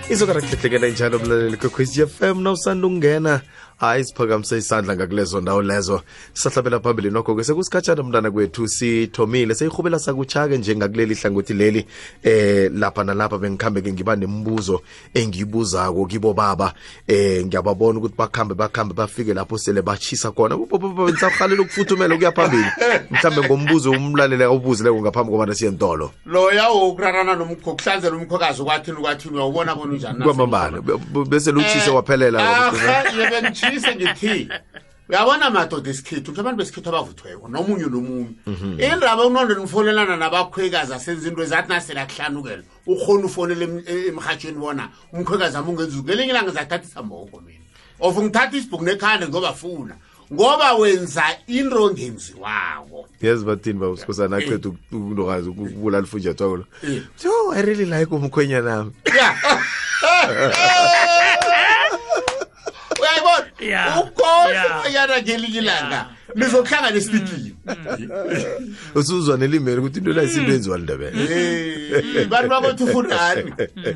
izokarakhehlekela injalo mlaleli kwekhwezi fm na usanda ukungena hayi siphakamise isandla ngakulezo ndawo lezo sisahlabela phambili nokho ke sekusikhatshana mntana kwethu sithomile seyirhubela sakutshake njengakuleli hlangothi leli eh lapha nalapha bengikhambe ke ngiba nemibuzo engiyibuzako kibo baba eh ngiyababona ukuthi bakhambe bakhambe bafike lapho sele bachisa khona ngisarhalela ukufuthumela ukuya phambili mhlambe ngombuzo umlalele awubuzileko ngaphambi kobana siye ntolo loya wokurarana nokuhlanzela umkhokazi ukwathini ukwathini uyawubona bona unjani kwamambala bese lutshise eh, waphelela ye bengitshise ngithi uyabona madoda isikhethu ukuthi abantu besikhethu abavuthweko nomunye nomunye mhm. indaba unondweni ufonelana nabakhwekazi asenza into ezathi nasele akuhlanukela ukhona ufonela e-, emhatshweni bona umkhwekazi ami ungenzuku ngelinye ilanga zathathisa mboko mina of ngithatha isibhuku nekhanda ngizobafuna ngoba wenza into ongenziwako yazi bathini baba sikhosana eh. aqeda ukuntokazi ukubulala ufunjathwako lo eh. jo i really like umkhwenya nami uyayibona ukhohlwa ufunjana ngelinye ilanga nizokuhlangana esitikini mm. usuzwa nelimele ukuthi into layisinto enziwa lindebele eh, bantu bakwethu ufundani mm.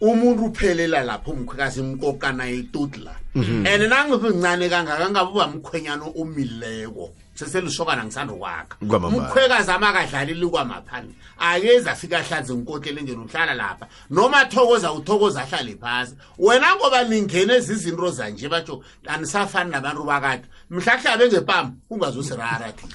umuntu uphelela lapho umkhwekazi imkokana itudla mhm. and nangizincane kangaka ngabuba mkhwenyana omileko seselusokana ngisanda ukwakha umkhwekazi amakadlali likwamaphandle akezi afike ahlanze nkotlele nje nohlala lapha noma thokoza uthokoza ahlale phasi wena ngoba ningene zizinto zanje batsho anisafani nabantu bakade mhlahlabe ngepama ungazosirara thi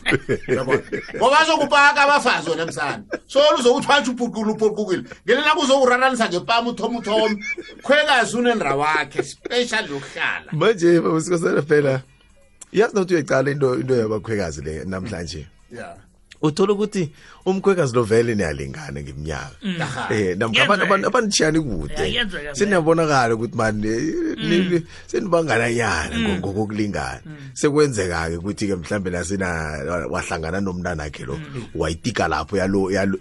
yabona ngoba azokupaka abafazi wena msana so luzokuthi watsho uphuqule uphuqukile ngelela kuzowuraranisa ngepama uthoma uthome khwekazi unendra wakhe special yokuhlala manje babusikosana phela yazi nokuthi uyecala into into yabakhwekazi le namhlanje yeah uthola ukuthi umkhwekazi lo vele niyalingana ngeminyaka mm. eh namkha abantu abanishiyani kude siniyabonakala ukuthi mani mm. senibangananyana mm. ngokokulingana sekwenzeka-ke ukuthi-ke mhlawumbe la sina wahlangana nomntanakhe lo wayitika lapho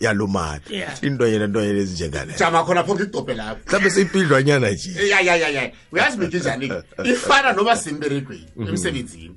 yalomani intonyela ntonyela ezinjengane jama khona pho ngidobhe lapho mhlawumbe siyipidlwanyana nje ya ya ya ya uyazi mikinjani-ke ifana noba semberegweni emsebenzini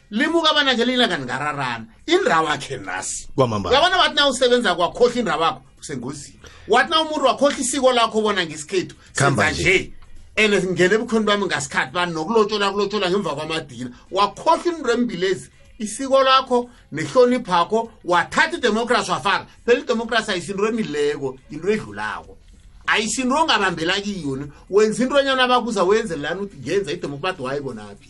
limuka abana nje lilanga ningararana indrawakhe nasi kwamambala yabona wathi na usebenza kwakhohlwa indrawakho usengozini wathi na umuntu wakhohlwa isiko lakho bona ngesikhethu Khamba senza nje. nje and ngingena ebukhoni bami ngasikhathi bani nokulotshola kulotshola ngemva kwamadina wakhohlwa into embilezi isiko lakho nehloniphakho wathatha idemokhrasi wafaka phela idemokhrasi ayisinto emileko into edlulako ayisinto ongabambela kiyona wenza into enyana abakuza wenzelelani ukuthi ngenza idemokhrasi wayibonaphi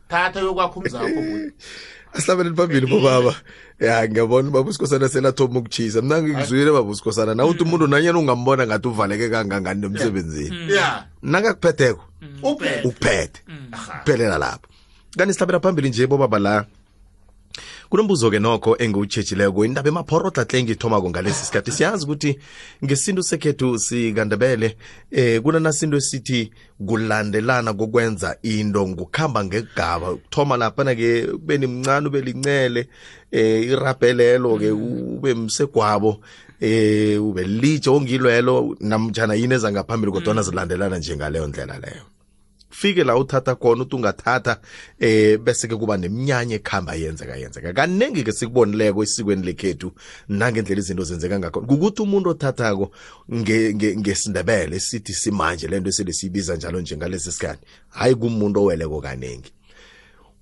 thatha yokwakho umzakho asihlabeleni phambili bobaba ya ngiyabona ubaba usikhosana selathoma ukutshisa mna ngikuzwile baba usikhosana na uthi umuntu nanyena ungambona ngathi uvaleke kangangani nomsebenzini nakakuphetheko ukuphethe kuphelela lapho kanti sihlabela phambili nje bobaba la kunombuzo-ke nokho engiwutshejileko indaba emaphorodla tle ngithomako ngalesi sikhathi siyazi ukuthi ngesintu sekhethu sikandebele um eh, kunanasinto esithi kulandelana kokwenza into ngokuhamba ngegaba ukuthoma laphana ke kube nimncane ube lincele eh irabhelelo ke mm. ube msegwabo eh ube litshe ongilwelo namjana yini ezangaphambili kodwana mm. zilandelana nje ngaleyo ndlela leyo fike la uthatha khona uthi ungathatha eh bese ke kuba neminyanya ekhamba yenzeka yenzeka kaningi ke sikubonileko esikweni lekhethu nangendlela izinto zenzeka ngakho ukuthi umuntu othathako nge ngesindebele esithi simanje lento esele sibiza njalo nje ngalesi sikhathi hayi kumuntu oweleko kaningi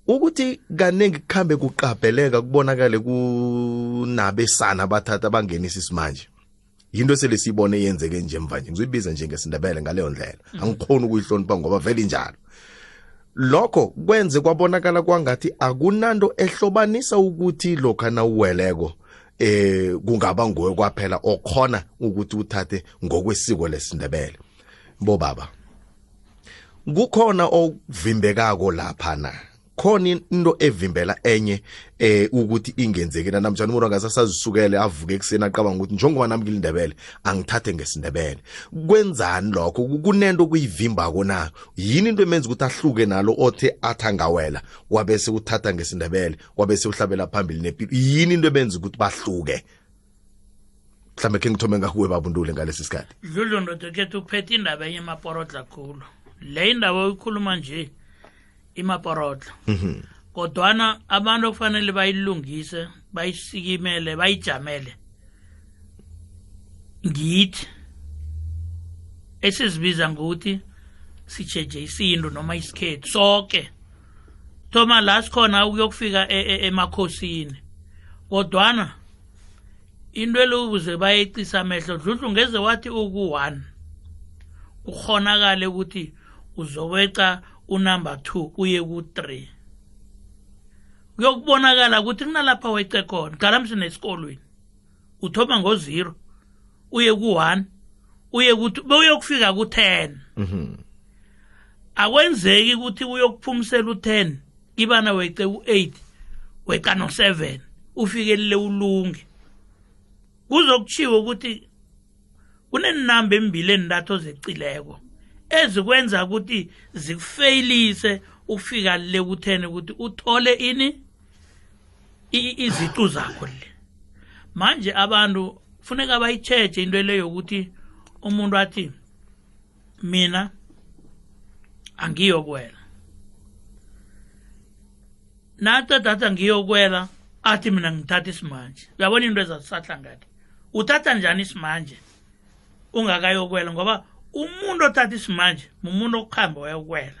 ukuthi kaningi kuhambe kuqabheleka kubonakale kunabesana abathatha bangenisa isimanje yinto esele siyibone yenzeke nje mva nje ngizoyibiza nje ngesindebele ngaleyo ndlela mhm. angikhoni ukuyihlonipha ngoba vele injalo lokho kwenze kwabonakala kwangathi akunanto ehlobanisa ukuthi lokha nawuweleko eh kungaba nguwe kwaphela okhona ukuthi uthathe ngokwesiko lesindebele bobaba kukhona okuvimbekako lapha na khona into evimbela enye eh ukuthi ingenzeki namjana umuntu angasasazisukele avuke ekuseni acabanga ukuthi njengoba nami ngilindebele angithathe ngesindebele kwenzani lokho kunento okuyivimba kona yini into emenza ukuthi ahluke nalo othe athangawela wabese uthatha ngesindebele wabe sewuhlabela phambili nepilo yini into ebenza ukuthi bahluke mhlawumbe khe ngithome ngakuwe babundule ngalesi sikhathi dludlu ndoda kethu kuphethe indaba enye emaporodla khulu le indaba oyikhuluma nje imaporodla mhm. kodwana abantu okufanele bayilungise bayisikimele bayijamele ngithi esizibiza ngokuthi sitshejeyisindo noma isikhethu soke thoma la sikhona ukuyokufika e, e, emakhosini kodwana into elukuze bayecisa amehlo dludlu ngeze wathi uku-one kukhonakale ukuthi uzoweca unumber two uye ku-three kuyokubonakala ukuthi kunalapha weqe khona galamsi nesikolweni uthoma ngo-zero uye ku-one uye kuthi bewuyokufika ku-ten mhm. akwenzeki ukuthi uyokuphumsela u-ten ibana weqe u-eight weqa no-seven ufikelele ulunge kuzokutshiwo ukuthi kunenamba embili endatho zecileko ezikwenza ukuthi zikufeyilise ukufika le kutheni ukuthi uthole ini iziqu zakho le manje abantu funeka bayitsheje into leyo ukuthi umuntu athi mina angiyokwela naqeda athi angiyokwela athi mina ngithatha isimanje uyabona into ezazisahlangake uthatha njani isimanje ungakayokwela ngoba umuntu othatha isimanje mumuntu okuhambe wayokwela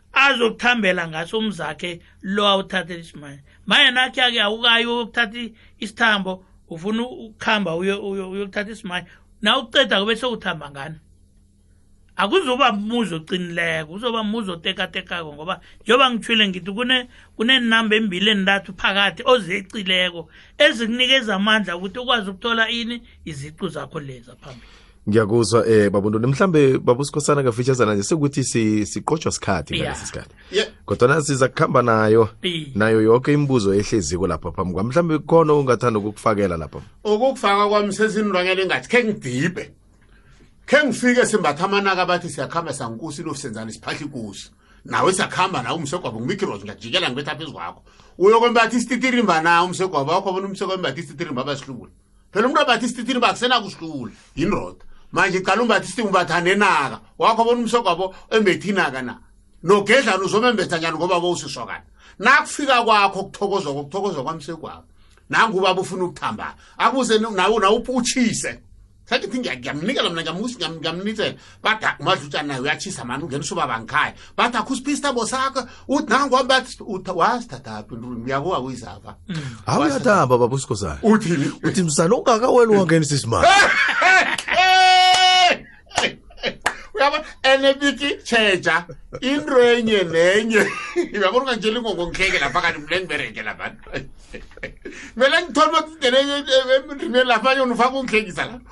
azokuthambela ngaso umzakhe lo awuthathe isimanye manje nakhe ake awukayi uyokuthatha isithambo ufuna ukuhamba uyokuthatha isimanye na ukuceda kube sewuthamba ngani akuzoba muzi oqinileko uzoba muzi otekatekako ngoba njengoba ngithwile ngithi kunenamba embili entathu phakathi ozecileko ezikunikeza amandla ukuthi ukwazi ukuthola ini iziqu zakho leza phambili ngiyakuzwa eh babondoni mhlambe babusikhosana kafitshazana nje sekuthi si- siqotshwa sikhathi Yeah. ngalesi sikhathi Yeah. kodwana siza kuhamba nayo Iye. nayo yoke imibuzo ehleziko lapha phambi kwami mhlambe khona ongathanda ukukufakela lapha ukukufaka kwami sezinilwanyana engathi khe ngidibhe khe ngifike simbatha amanaka abathi siyakhamba sankusi lofisenzani siphahla ikusi nawe siyakhamba nawe umsegwabo ngimikhirozi ngiyajikela ngibetha phezu kwakho uyokwembatha isititirimba nawe umsegwabo wakho bona umsegwabo embatha isititirimba abasihlubule phela umuntu abathi isitithini bakusena kusihlula yindoda manje qala umbatha isitini umbatha nenaka wakho bona umsogwabo embethi inaka na nogedlana uzomembetha njani ngoba bowusisokana nakufika kwakho kuthokozwa kokuthokozwa kwamsegwabo nanguba bufuna ukuthamba akuze nawe nawuphutshise sathi ngiyamunikela mna ngiyamunitsela bathi ungadla utshani naye uyatshisa mani ungena usuba bangikhaya bathi akho usipista bosakho uthi nangu wambathi wasithathaphi nturumi uyakuwa kuyizava mm. hawu uyathamba baba usikhosana uthini uthi msana ungakaweli wangenisa isimali uyabona ene bithi tsheja into enye nenye uyabona ungangitshela ingongo ngihleke lapha kanti mle ngibereke lapha kumele ngithole ukuthi ngene emrimeni lapha yona ufake ungihlekisa lapha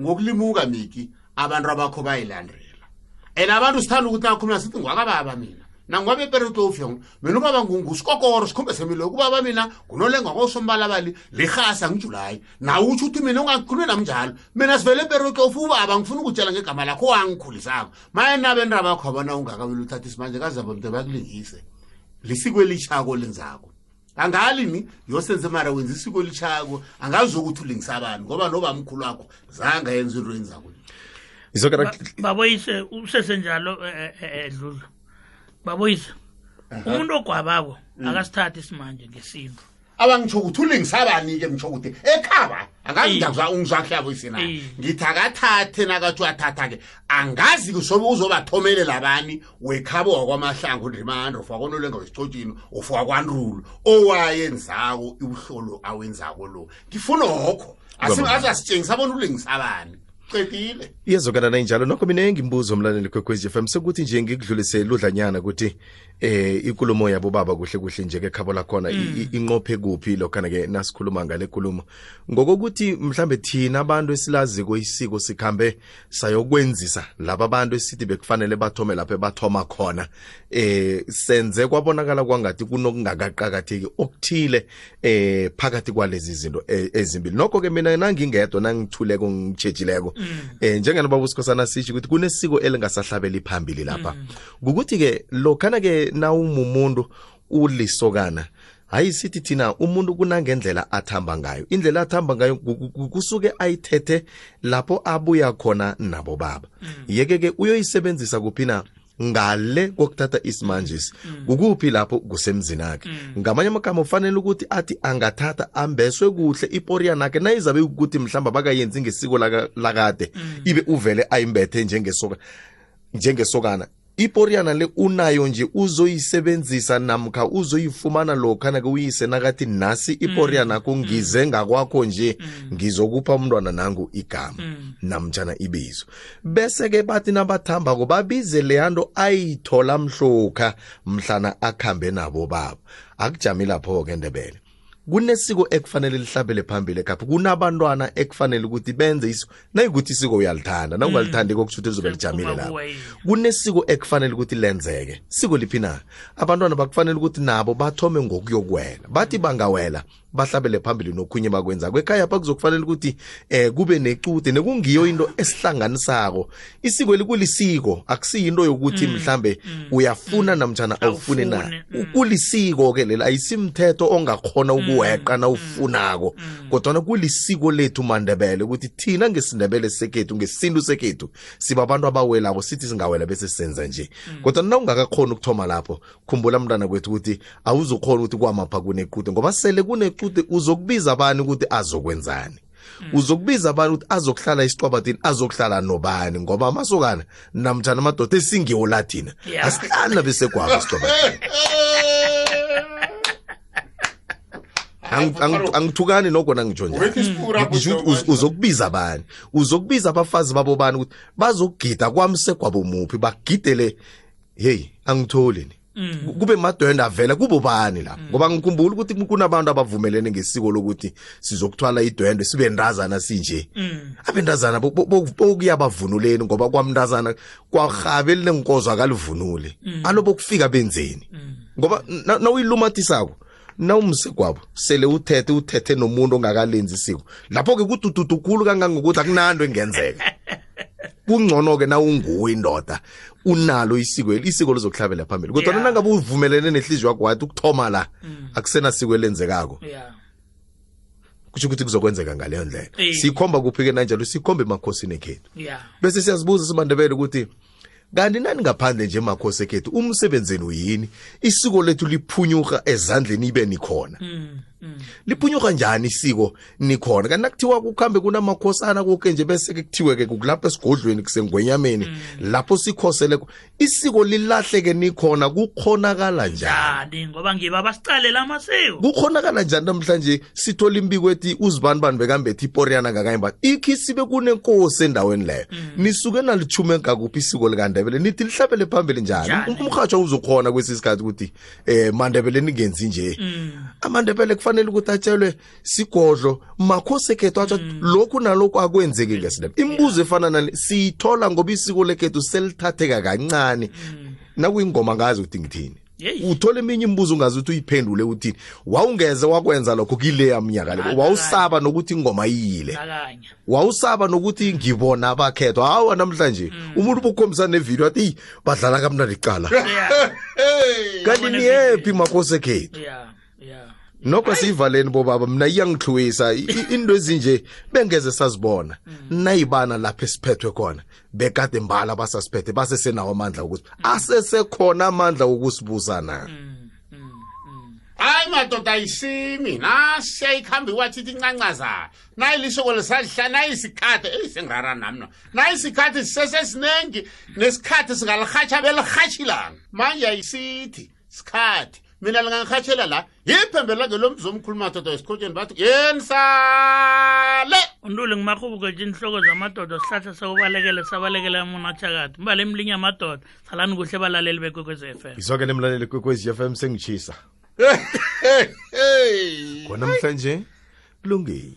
ngokulimuka miki abantu abakho bayilandela and abantu sithanda ukuthi nakhuluma sithi ngwakababa mina nangoba eperetofyong mina ubaba ngusikokoro sikhombe semile ukubaba mina ngunolenga kosombalabali lirhasa ngijulayi nawe utsho ukuthi mina ungakhulume nam njalo mina sivele eperetofu ubaba ngifuna ukutshela ngegama lakho wangikhulisako maye nabendra bakho abona ungakabela uthatha isimanje kazabo mntu bakulingise lisiko elitshako lenzako angalini yosenze mara wenza isiko elitshako angazokuthi ulingisa abantu ngoba nobamkhulu wakho zanga yenza into enzako baboyise usesenjalo eh, eh, eh, edlulu baboyise umuntu ogwabako mm. akasithathi isimanje ngesintu abangitsho ukuthi ulingisabani-ke ngitsho ukuthi ekhaba angazingizwa ungizwakhe yabo isina ngithi akathathe nakathiwa athatha-ke angazi kusobe uzobathomelela bani wekhabo wakwamahlangu ndimandro ufakwanulenga wesicotshini ufakwanrulo owayenzako ubuhlolo awenzako lo ngifuna okho asitshengisa bona ulengisabani qedile iyezokana nayinjalo nokho mina engimbuzo umlaleli kwekwezi FM sekuthi nje ngikudlulise ludlanyana ukuthi eh ikulumo yabo baba kuhle kuhle nje ke khabo lakhona mm. inqophe kuphi lokhana ke nasikhuluma ngale nkulumo ngokokuthi mhlambe thina abantu esilazi koyisiko sikhambe sayokwenzisa laba abantu esithi bekufanele bathome lapho ebathoma khona eh senze kwabonakala kwangathi kunokungakaqakatheki okuthile eh phakathi kwalezi zinto eh, ezimbili nokho ke mina nangingedwa nangithuleko ngitshejileko mm. eh njengena baba usikhosana sisho ukuthi kunesiko elingasahlabeli phambili lapha mm. ukuthi ke lokana ke nawumumuntu ulisokana hayi sithi thina umuntu kunangendlela athamba ngayo indlela athamba ngayo kusuke ayithethe lapho abuya khona nabo baba mm. yeke ke uyoyisebenzisa kuphi na ngale kokuthatha isimanjisi mm. kukuphi lapho kusemzini akhe mm. ngamanye amagama ufanele ukuthi athi angathatha ambeswe kuhle iporiya nakhe nayizabe ukuthi mhlawumbe bakayenzi ngesiko lakade ibe uvele ayimbethe njengesoka njengesokana iporiyana le unayo nje uzoyisebenzisa namkha uzoyifumana lokha nake uyise nakathi nasi iporiyana yakho ngize ngakwakho nje ngizokupha umntwana nangu igama namtshana ibizo bese-ke bathi nabathambako babize leyanto ayithola mhlokha mhlana akhambe nabo babo akujami lapho-ke ndebele kunesiko ekufanele lihlabele phambili ekhapha kunabantwana ekufanele ukuthi benze iso nayikuthi isiko uyalithanda na ungalithandi mm. kokusho ukuthi lizobe lijamile lapho kunesiko ekufanele ukuthi lenzeke siko liphi na abantwana bakufanele ukuthi nabo bathome ngokuyokwela bathi mm. bangawela bahlabele phambili nokhunye bakwenza kwekhaya pha kuzokufanele ukuthi um kube necude nekungiyo into esihlanganisako isiko elikulisiko akusiyinto yokuthi mhlambe uyafuna namtjana awufuni na Awufuni, mm. kulisiko ke lela ayisimthetho ongakhona ukuweqa na ufunako kodwana kulisiko lethu mandebele ukuthi thina ngesindebele sekhethu ngesintu sekhethu sibabantu abawelako sithi singawela bese senza nje kodwa na ungakakhona ukuthoma lapho khumbula mntana kwethu ukuthi awuzokhona ukuthi kwamapha kunequde ngoba sele kunequde uzokubiza abani ukuthi azokwenzani mm. uzokubiza abantu ukuthi azokuhlala isiqwabathini azokuhlala nobani ngoba amasokana namtshana amadoda esingiwo lathina yeah. asihlali nabesegwabo isiqwabathini angithukani nokho nangitsho njeuzokubiza mm. abani uzokubiza abafazi babo bani ukuthi bazokugida kwamsegwabo muphi bagidele heyi angitholi ni Mm. kube madwende avele kubobani lapho mm. ngoba ngikhumbula ukuthi kunabantu abavumelene ngesiko lokuthi sizokuthwala idwende sibe ndazana sinje mm. abendazana bokuya bavunuleni ngoba kwamntazana kwarhabe linenkozo akalivunuli alobo kufika benzeni ngoba nawuyilumathisako nawumsekwabo sele uthethe uthethe nomuntu ongakalenzi isiko lapho-ke kudududu khulu kangangokuthi akunanto engenzeka kungcono-ke na unguwe indoda unalo isiko eli isiko lizokuhlabela phambili kodwa yeah. nangabe uvumelene nehliziyo yakho wathi ukuthoma la mm. akusenasiko elenzekako yeah kusho ukuthi kuzokwenzeka ngaleyo ndlela sikhomba kuphi-ke nanjalo sikhomba emakhosini ekhethu yeah. bese siyazibuza simandebele ukuthi kanti nani ngaphandle nje makhosi ekhethu umsebenzeni uyini isiko lethu liphunyuka ezandleni ibe nikhona mm, mm. liphunyuka njani isiko nikhona kanti nakuthiwa kukuhambe kunamakhosana koke nje bese-ke kuthiwe-ke kukulapha esigodlweni kusengwenyameni mm. lapho sikhoseleko isiko lilahleke nikhona kukhonakala njani ngoba ngiba basicalela amasiko kukhonakala njani namhlanje sithola imbiko ethi uzibani bani bekambethe iporiyana ngakayimba ikhisi bekunenkosi endaweni leyo mm. nisuke nalithume ngakuphi isiko likandebele nithi lihlabele phambili njani um, umrhatsho uzokhona kwesi sikhathi ukuthi um mandebele ningenzi nje mm. amandebele kufanele ukuthi atshelwe sigodlo makhosi ekhethu atsho mm. lokhu nalokhu akwenzeki ngesidebe imibuzo efana nale siyithola ngoba isiko lekhethu selithatheka kancane nakuyingoma ngazi ukuthi ngithini uthole eminye imibuzo ungazi ukuthi uyiphendule uthini wawungeze wakwenza lokho kileya mnyaka le wawusaba nokuthi ingoma iyile wawusaba nokuthi ngibona abakhethwa hawa namhlanje mm. umuntu ubukhombisa nevideo athi badlala kamnandi cala kanti niyephi makhosi ekhethu yeah nokho siyivaleni bobaba mina iyangitlhuwisa into ezinje bengeze sazibona mm. nayibana lapho esiphethwe khona bekade mbala basasiphethe basesenawo amandla okuthi mm. asesekhona amandla okusibuza na mm, hayi madoda ayisimi nasiyayikhambi wathi ithi incancazana nayilisoko lesadla nayisikhathi eyi sengirara nami no nayisikhathi sisesesiningi nesikhathi singalirhatsha belirhatshilana manje ayisithi sikhathi mina lingangirhatshela la yiphembe lake lo mzi omkhulu madoda esikhotsheni bathi yeni sale untuli ngimarhubukeje inhloko zamadoda sihlahla sawubalekele sabalekela munatshakade mbala emlinye amadoda salani kuhle balaleli bekwekwezi f m izwake lemlaleli kwekwezi f m sengitshisa khona mhlanje kulungile